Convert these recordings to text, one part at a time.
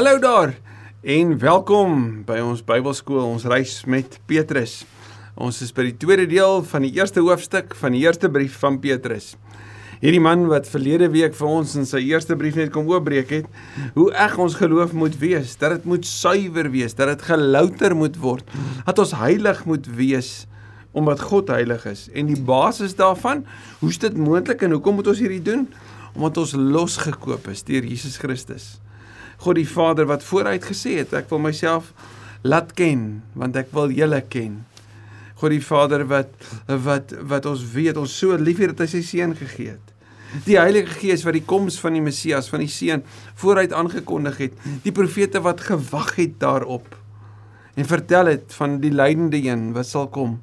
Hallo daar en welkom by ons Bybelskool, ons reis met Petrus. Ons is by die tweede deel van die eerste hoofstuk van die eerste brief van Petrus. Hierdie man wat verlede week vir ons in sy eerste brief net kom oopbreek het, hoe eg ons geloof moet wees, dat dit moet suiwer wees, dat dit gelouter moet word, dat ons heilig moet wees omdat God heilig is. En die basis daarvan, hoe's dit moontlik en hoekom moet ons hierdie doen? Omdat ons losgekoop is deur Jesus Christus. God die Vader wat vooruit gesê het, ek wil myself laat ken want ek wil julle ken. God die Vader wat wat wat ons weet ons so liefhet dat hy sy seun gegee het. Die Heilige Gees wat die koms van die Messias van die seun vooruit aangekondig het. Die profete wat gewag het daarop en vertel het van die lydende een wat sal kom.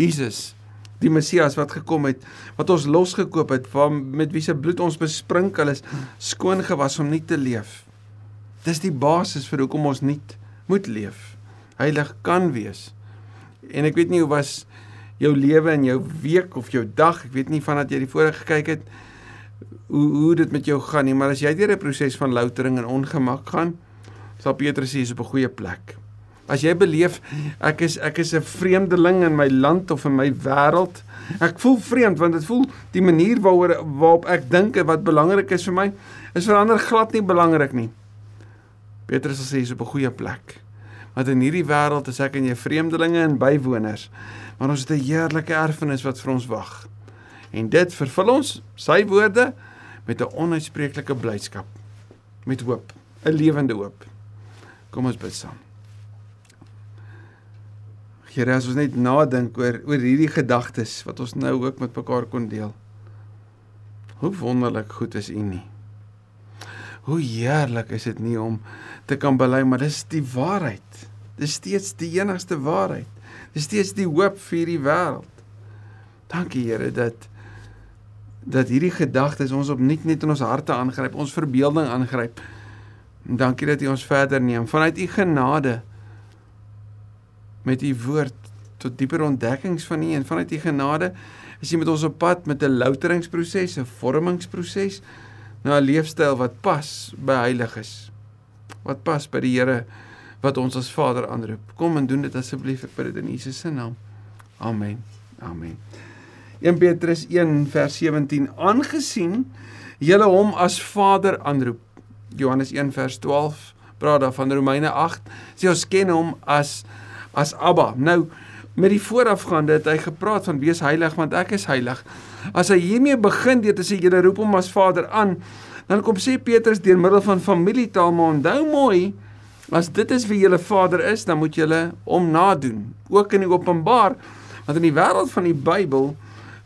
Jesus die Messias wat gekom het wat ons losgekoop het van met wie se bloed ons besprinkel is skoon gewas om nie te leef Dis die basis vir hoekom ons nie moet leef. Heilig kan wees. En ek weet nie hoe was jou lewe en jou week of jou dag, ek weet nie vandat jy die vorige gekyk het hoe hoe dit met jou gaan nie, maar as jy deur 'n proses van loutering en ongemak gaan, sal Petrus sê jy's op 'n goeie plek. As jy beleef ek is ek is 'n vreemdeling in my land of in my wêreld, ek voel vreemd want dit voel die manier waaroor waarop ek dink en wat belangrik is vir my, is vir ander glad nie belangrik nie. Petrus sê jy's op 'n goeie plek. Want in hierdie wêreld is ek en jy vreemdelinge en bywoners, maar ons het 'n heerlike erfenis wat vir ons wag. En dit vervul ons, sy woorde, met 'n onuitspreeklike blydskap, met hoop, 'n lewende hoop. Kom ons bid saam. Here, as ons net nadink oor oor hierdie gedagtes wat ons nou ook met mekaar kon deel. Hoe wonderlik goed is U nie. Hoe heerlik is dit nie om te kan bely, maar dis die waarheid. Dis steeds die enigste waarheid. Dis steeds die hoop vir die wêreld. Dankie Here dat dat hierdie gedagtes ons opnuut net in ons harte aangryp, ons verbeelding aangryp. En dankie dat U ons verder neem vanuit U genade met U woord tot dieper ontdekkings van U en vanuit U genade is U met ons op pad met 'n louteringsproses, 'n vormingsproses na 'n leefstyl wat pas by heiliges. Wat pas by die Here wat ons as Vader aanroep. Kom en doen dit asseblief ek bid dit in Jesus se naam. Amen. Amen. 1 Petrus 1 vers 17 aangesien julle hom as Vader aanroep. Johannes 1 vers 12 praat daar van Romeine 8 sê ons ken hom as as Abba. Nou met die voorafgaande het hy gepraat van wees heilig want ek is heilig. As hy hiermee begin deur te sê julle roep hom as Vader aan, dan kom sê Petrus deur middel van familietaal maar onthou mooi as dit is wie julle Vader is, dan moet julle hom nadoen. Ook in die Openbaar, want in die wêreld van die Bybel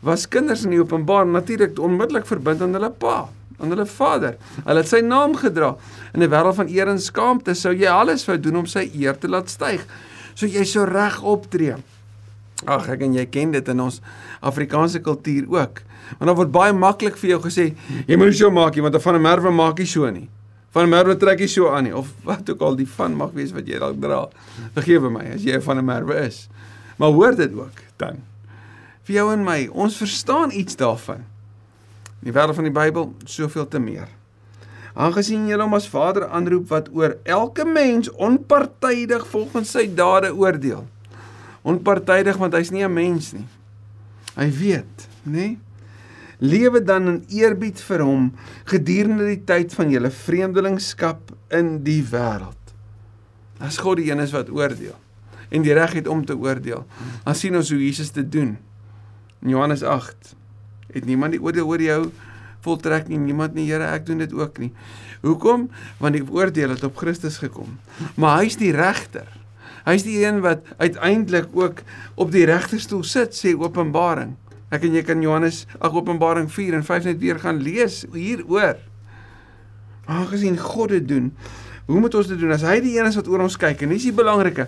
was kinders in die Openbaar natuurlik onmiddellik verbind aan hulle pa aan hulle vader. Hulle het sy naam gedra. In 'n wêreld van eer en skaamte sou jy alles wou doen om sy eer te laat styg. So jy sou reg optree. Ag, ek en jy ken dit in ons Afrikaanse kultuur ook. Want dan word baie maklik vir jou gesê, jy moet so maak nie want van 'n merwe maak jy so nie. Van 'n merwe trek jy so aan nie of wat ook al die van mag wees wat jy dalk dra. Vergewe my as jy van 'n merwe is. Maar hoor dit ook dan. Vir jou en my, ons verstaan iets daarvan. In die wêreld van die Bybel soveel te meer. Aangesien jy hom as Vader aanroep wat oor elke mens onpartydig volgens sy dade oordeel onpartydig want hy's nie 'n mens nie. Hy weet, nê? Lewe dan in eerbied vir hom gedurende die tyd van julle vreemdelingskap in die wêreld. As God die een is wat oordeel en die reg het om te oordeel, dan sien ons hoe Jesus dit doen. In Johannes 8 het niemand die oordeel oor jou voltrek nie, niemand nie, Here, ek doen dit ook nie. Hoekom? Want die oordeel het op Christus gekom. Maar hy's die regter. Hy's die een wat uiteindelik ook op die regterstoel sit, sê Openbaring. Ek en jy kan Johannes, ag Openbaring 4 en 5 net weer gaan lees hieroor. Aangesien God dit doen, hoe moet ons dit doen? As hy die een is wat oor ons kyk en dis die belangrike.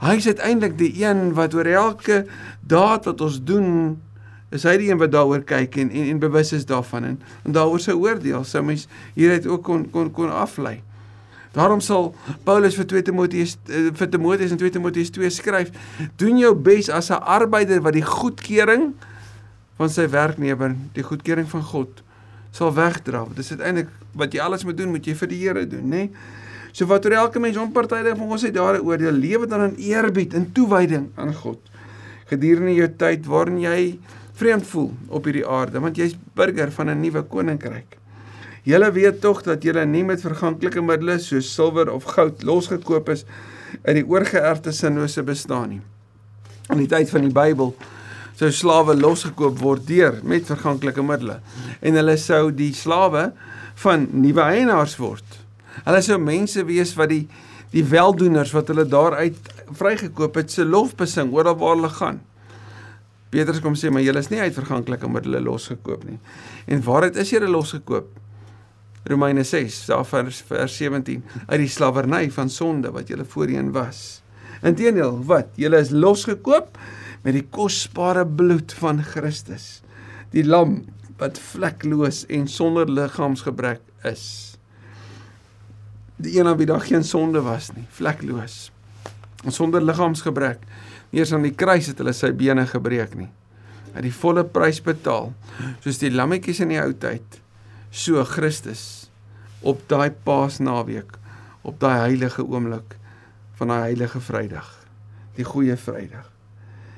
Hy's uiteindelik die een wat oor elke daad wat ons doen, is hy die een wat daaroor kyk en en, en bewus is daarvan en, en daaroor sy oordeel. Sou mens hieruit ook kon kon kon aflei. Daarom sal Paulus vir 2 Timoteus eh, vir Timoteus in 2 Timoteus 2 skryf: "Doen jou bes as 'n arbeider wat die goedkeuring van sy werknemer, die goedkeuring van God sal wegdra." Dit is uiteindelik wat jy alles moet doen, moet jy vir die Here doen, nê? Nee? So wat oor elke mens onpartydig van ons uit daar oor die lewe dan in eerbied en toewyding aan God. Gedurende jou tyd waarin jy vreemd voel op hierdie aarde, want jy's burger van 'n nuwe koninkryk. Julle weet tog dat julle nie met verganklike middels soos silwer of goud losgekoop is uit die oorgeerfde sinlose bestaan nie. In die tyd van die Bybel sou slawe losgekoop word deur met verganklike middels en hulle sou die slawe van nuwe eienaars word. Hulle sou mense wees wat die die weldoeners wat hulle daaruit vrygekoop het se lof besing oral waar hulle gaan. Petrus kom sê maar julle is nie uit verganklike middels losgekoop nie. En waaruit is julle losgekoop? Romeine 6 daar vers, vers 17 uit die slawerny van sonde wat julle voorheen was. Inteendeel, wat? Julle is losgekoop met die kosbare bloed van Christus. Die lam wat vlekloos en sonder liggaamsgebrek is. Die een aan wie daar geen sonde was nie, vlekloos. En sonder liggaamsgebrek. Eens aan die kruis het hulle sy bene gebreek nie. Hy het die volle prys betaal, soos die lammetjies in die ou tyd, so Christus op daai Paasnaweek, op daai heilige oomblik van daai heilige Vrydag, die goeie Vrydag.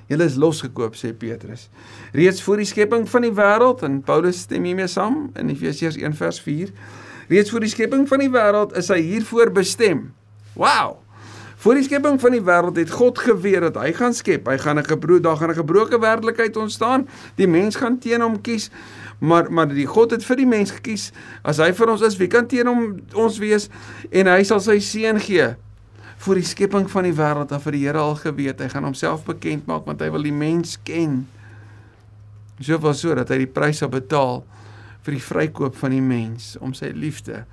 Julle is losgekoop sê Petrus. Reeds voor die skepping van die wêreld en Paulus stem hiermee saam in Efesiërs 1 vers 4. Reeds voor die skepping van die wêreld is hy hiervoor bestem. Wow. Voor die skepping van die wêreld het God geweet dat hy gaan skep. Hy gaan 'n gebroke daar gaan 'n gebroke werklikheid ontstaan. Die mens gaan teen hom kies. Maar maar die God het vir die mens gekies. As hy vir ons is, wie kan teen hom ons wees? En hy sal sy seun gee voor die skepping van die wêreld af vir die Here al geweet. Hy gaan homself bekend maak want hy wil die mens ken. Soveel so dat hy die prys sal betaal vir die vrykoop van die mens om sy liefde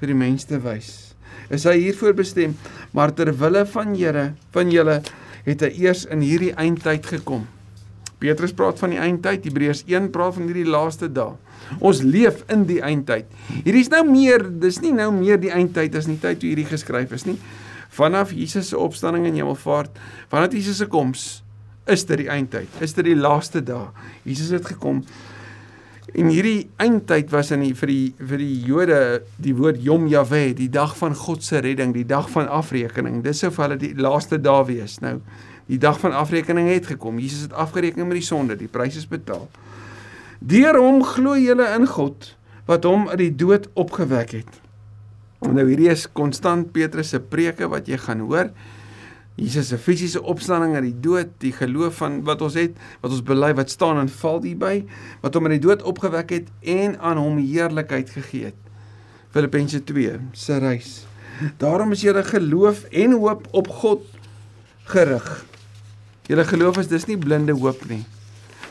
vir die mens te wys. Is hy hiervoor bestem, maar ter wille van Here, van julle het hy eers in hierdie eindtyd gekom. Petrus praat van die eindtyd, Hebreërs 1 praat van hierdie laaste dae. Ons leef in die eindtyd. Hierdie is nou meer, dis nie nou meer die eindtyd as nie tyd toe hierdie geskryf is nie vanaf Jesus se opstanding en hemelvaart, vanaf Jesus se koms, is dit die eindtyd. Is dit die laaste dae. Jesus het gekom. En hierdie eindtyd was in die vir die vir die Jode die woord Yom Yahweh, die dag van God se redding, die dag van afrekening. Dis sou vir hulle die laaste dae wees. Nou, die dag van afrekening het gekom. Jesus het afgereken met die sonde, die prys is betaal. Deur hom glo julle in God wat hom uit die dood opgewek het. Nou hierdie is konstant Petrus se preke wat jy gaan hoor. Jesus se fisiese opstanding uit die dood, die geloof van wat ons het, wat ons bely wat staan en val hierby, wat hom uit die dood opgewek het en aan hom heerlikheid gegee het. Filippense 2 se reis. Daarom is julle geloof en hoop op God gerig. Julle geloof is dis nie blinde hoop nie.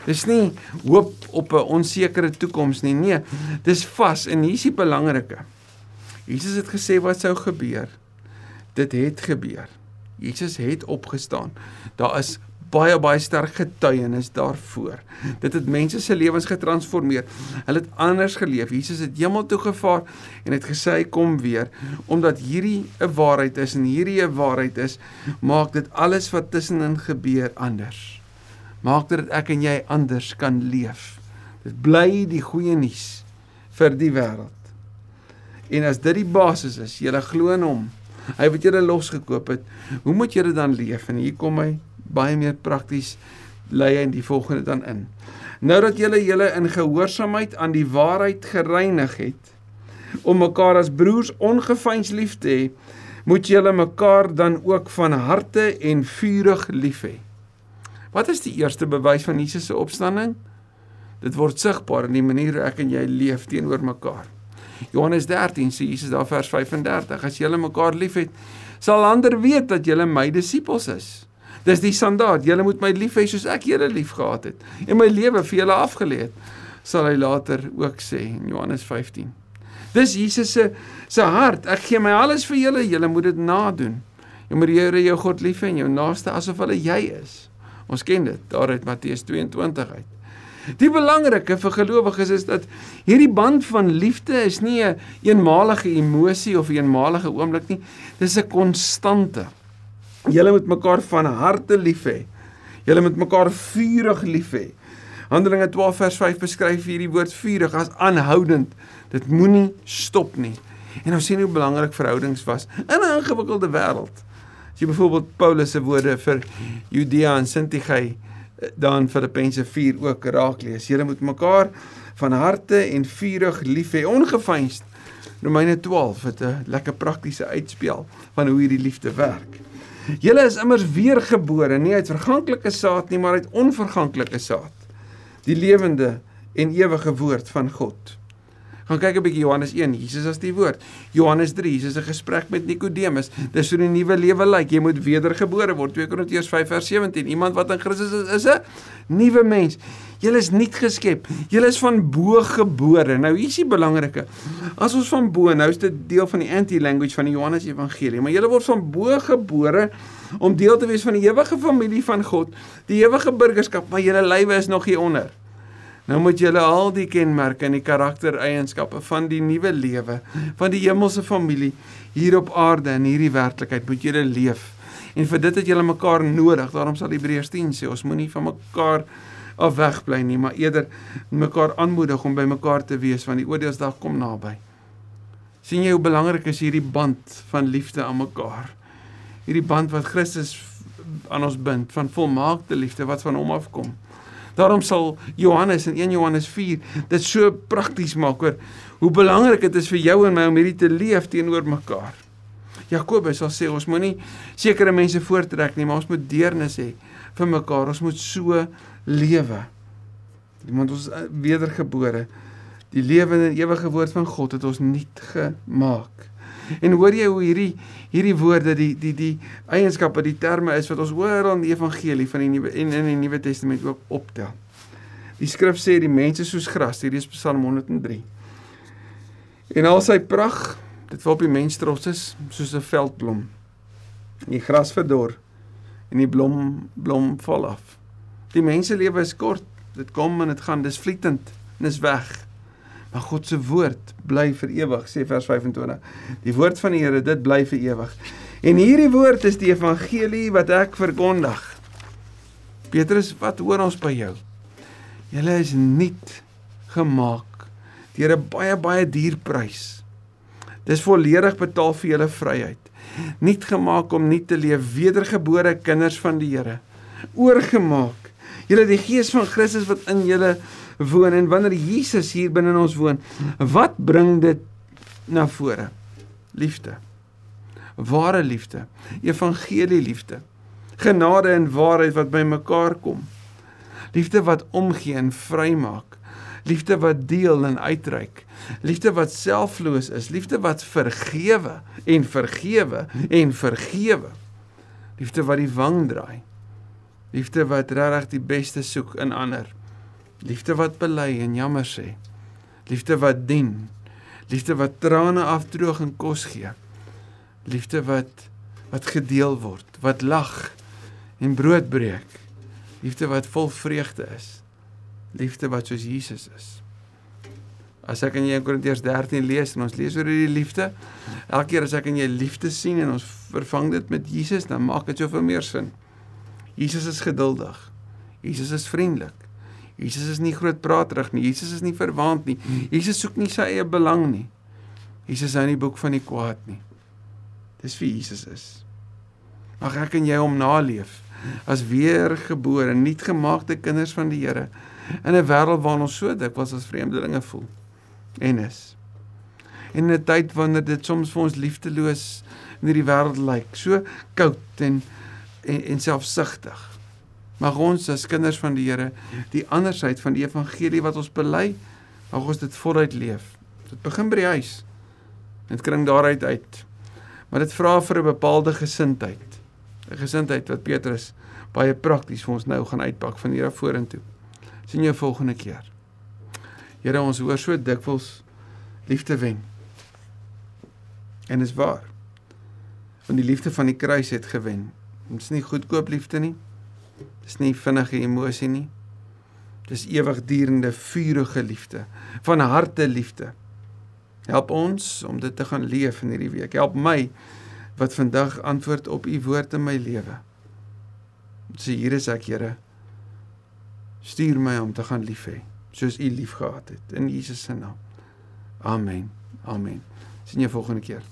Dis nie hoop op 'n onsekere toekoms nie. Nee, dis vas en hier is die belangrike. Jesus het gesê wat sou gebeur. Dit het gebeur. Jesus het opgestaan. Daar is baie baie sterk getuienis daarvoor. Dit het mense se lewens getransformeer. Hulle het anders geleef. Jesus het hemel toe gevaar en het gesê hy kom weer omdat hierdie 'n waarheid is en hierdie 'n waarheid is, maak dit alles wat tussenin gebeur anders. Maak dit ek en jy anders kan leef. Dit bly die goeie nuus vir die wêreld. En as dit die basis is, jy glo in hom. Hy wat julle losgekoop het, hoe moet julle dan leef? En hier kom hy baie meer prakties lei in die volgende dan in. Nou dat julle julle in gehoorsaamheid aan die waarheid gereinig het om mekaar as broers ongeveins lief te hê, moet julle mekaar dan ook van harte en vurig lief hê. Wat is die eerste bewys van Jesus se opstanding? Dit word sigbaar in die manier hoe ek en jy leef teenoor mekaar. Johannes 13 sê Jesus daar vers 35: As julle mekaar liefhet, sal ander weet dat julle my disippels is. Dis die standaard. Julle moet my lief hê soos ek julle liefgehad het en my lewe vir julle afgelê het, sal hy later ook sê in Johannes 15. Dis Jesus se se hart. Ek gee my alles vir julle. Julle moet dit nadoen. Jy moet die Here jou God lief hê en jou naaste asof hulle jy is. Ons ken dit daar uit Matteus 22 uit. Die belangrike vir gelowiges is dat hierdie band van liefde is nie 'n eenmalige emosie of 'n eenmalige oomblik nie. Dis 'n konstante. Julle moet mekaar van harte lief hê. Julle moet mekaar vurig lief hê. Handelinge 12 vers 5 beskryf hierdie woord vurig as aanhoudend. Dit moenie stop nie. En ons sien hoe belangrik verhoudings was in 'n ingewikkelde wêreld. As jy byvoorbeeld Paulus se woorde vir Judea en Sintige dan Filippense 4 ook raak lees. Julle moet mekaar van harte en vurig lief hê, ongeveinsd. Romeine 12 het 'n lekker praktiese uitspel van hoe hierdie liefde werk. Julle is immers weergebore, nie uit verganklike saad nie, maar uit onverganklike saad. Die lewende en ewige woord van God. Gaan kyk 'n bietjie Johannes 1, Jesus as die woord. Johannes 3, Jesus 'n gesprek met Nikodemus. Dis hoe 'n nuwe lewe lyk. Jy moet wedergebore word. 2 Korintiërs 5 vers 17. Iemand wat in Christus is, is 'n nuwe mens. Jy is nuut geskep. Jy is van bo gebore. Nou hier is die belangrike. As ons van bo, nou is dit deel van die anti-language van die Johannes Evangelie, maar jy word van bo gebore om deel te wees van die ewige familie van God, die ewige burgerskap, maar julle lywe is nog hier onder. Nou moet julle al die kenmerke en die karaktereienskappe van die nuwe lewe, van die hemelse familie hier op aarde in hierdie werklikheid moet julle leef. En vir dit het julle mekaar nodig. Daarom sal Hebreërs 10 sê ons moenie van mekaar af wegbly nie, maar eerder mekaar aanmoedig om by mekaar te wees want die oordeelsdag kom naby. sien jy hoe belangrik is hierdie band van liefde aan mekaar? Hierdie band wat Christus aan ons bind van volmaakte liefde wat van hom afkom. Daarom sal Johannes in 1 Johannes 4 dit so prakties maak oor hoe belangrik dit is vir jou en my om hierdie te leef teenoor mekaar. Jakobus sal sê ons moenie sekere mense voortrek nie, maar ons moet deernis hê vir mekaar. Ons moet so lewe. Iemand ons eh, wedergebore. Die lewende en ewige woord van God het ons nuut gemaak. En hoor jy hoe hierdie hierdie woorde die die die eienskappe, die terme is wat ons hoor in die evangelie van die nuwe en in die Nuwe Testament ook optel. Die skrif sê die mense soos gras, hierdie is Psalm 103. En al sy pragt, dit wil op die mens trots is soos 'n veldblom. Die gras verdor en die blom blom val af. Die mense lewe is kort, dit kom en dit gaan, dis vlietend en is weg maar God se woord bly vir ewig sê vers 25 die woord van die Here dit bly vir ewig. En hierdie woord is die evangelie wat ek verkondig. Petrus wat hoor ons by jou? Julle is nuut gemaak. Deur 'n baie baie duur prys. Dis volledig betaal vir julle vryheid. Nuut gemaak om nuut te leef. Wedergebore kinders van die Here. Oorgemaak. Julle die gees van Christus wat in julle woon en wanneer Jesus hier binne in ons woon, wat bring dit na vore? Liefde. Ware liefde, evangelie liefde. Genade en waarheid wat by mekaar kom. Liefde wat omgee en vrymaak. Liefde wat deel en uitreik. Liefde wat selfloos is, liefde wat vergewe en vergewe en vergewe. Liefde wat die wang draai. Liefde wat regtig die beste soek in ander. Liefde wat bely en jammer sê. Liefde wat dien. Liefde wat trane afdroog en kos gee. Liefde wat wat gedeel word, wat lag en brood breek. Liefde wat vol vreugde is. Liefde wat soos Jesus is. As ek in 1 Korintiërs 13 lees en ons lees oor hierdie liefde, elke keer as ek in jou liefde sien en ons vervang dit met Jesus, dan maak dit soveel meer sin. Jesus is geduldig. Jesus is vriendelik. Jesus is nie groot praterig nie. Jesus is nie verwaand nie. Jesus soek nie sy eie belang nie. Jesus hou nie boek van die kwaad nie. Dis wie Jesus is. Mag ek en jy hom naleef as weergebore, nuutgemaakte kinders van die Here in 'n wêreld waarin ons so dikwels as vreemdelinge voel en is. En in 'n tyd wanneer dit soms vir ons liefdeloos in hierdie wêreld lyk, so koud en en, en selfsugtig. Mag ons as kinders van die Here die andersheid van die evangelie wat ons bely, mag ons dit voluit leef. Dit begin by die huis. Dit kring daaruit uit. Maar dit vra vir 'n bepaalde gesindheid. 'n Gesindheid wat Petrus baie prakties vir ons nou gaan uitpak van hier af vorentoe. Sien jou volgende keer. Here, ons hoor so dikwels liefde wen. En is waar. Want die liefde van die kruis het gewen. Dit is nie goedkoop liefde nie. Dis nie vinnige emosie nie. Dis ewigdurende vurige liefde, van harte liefde. Help ons om dit te gaan leef in hierdie week. Help my wat vandag antwoord op u woord in my lewe. Sê hier is ek, Here. Stuur my om te gaan lief hê, soos u lief gehad het in Jesus se naam. Amen. Amen. Sien jou volgende keer.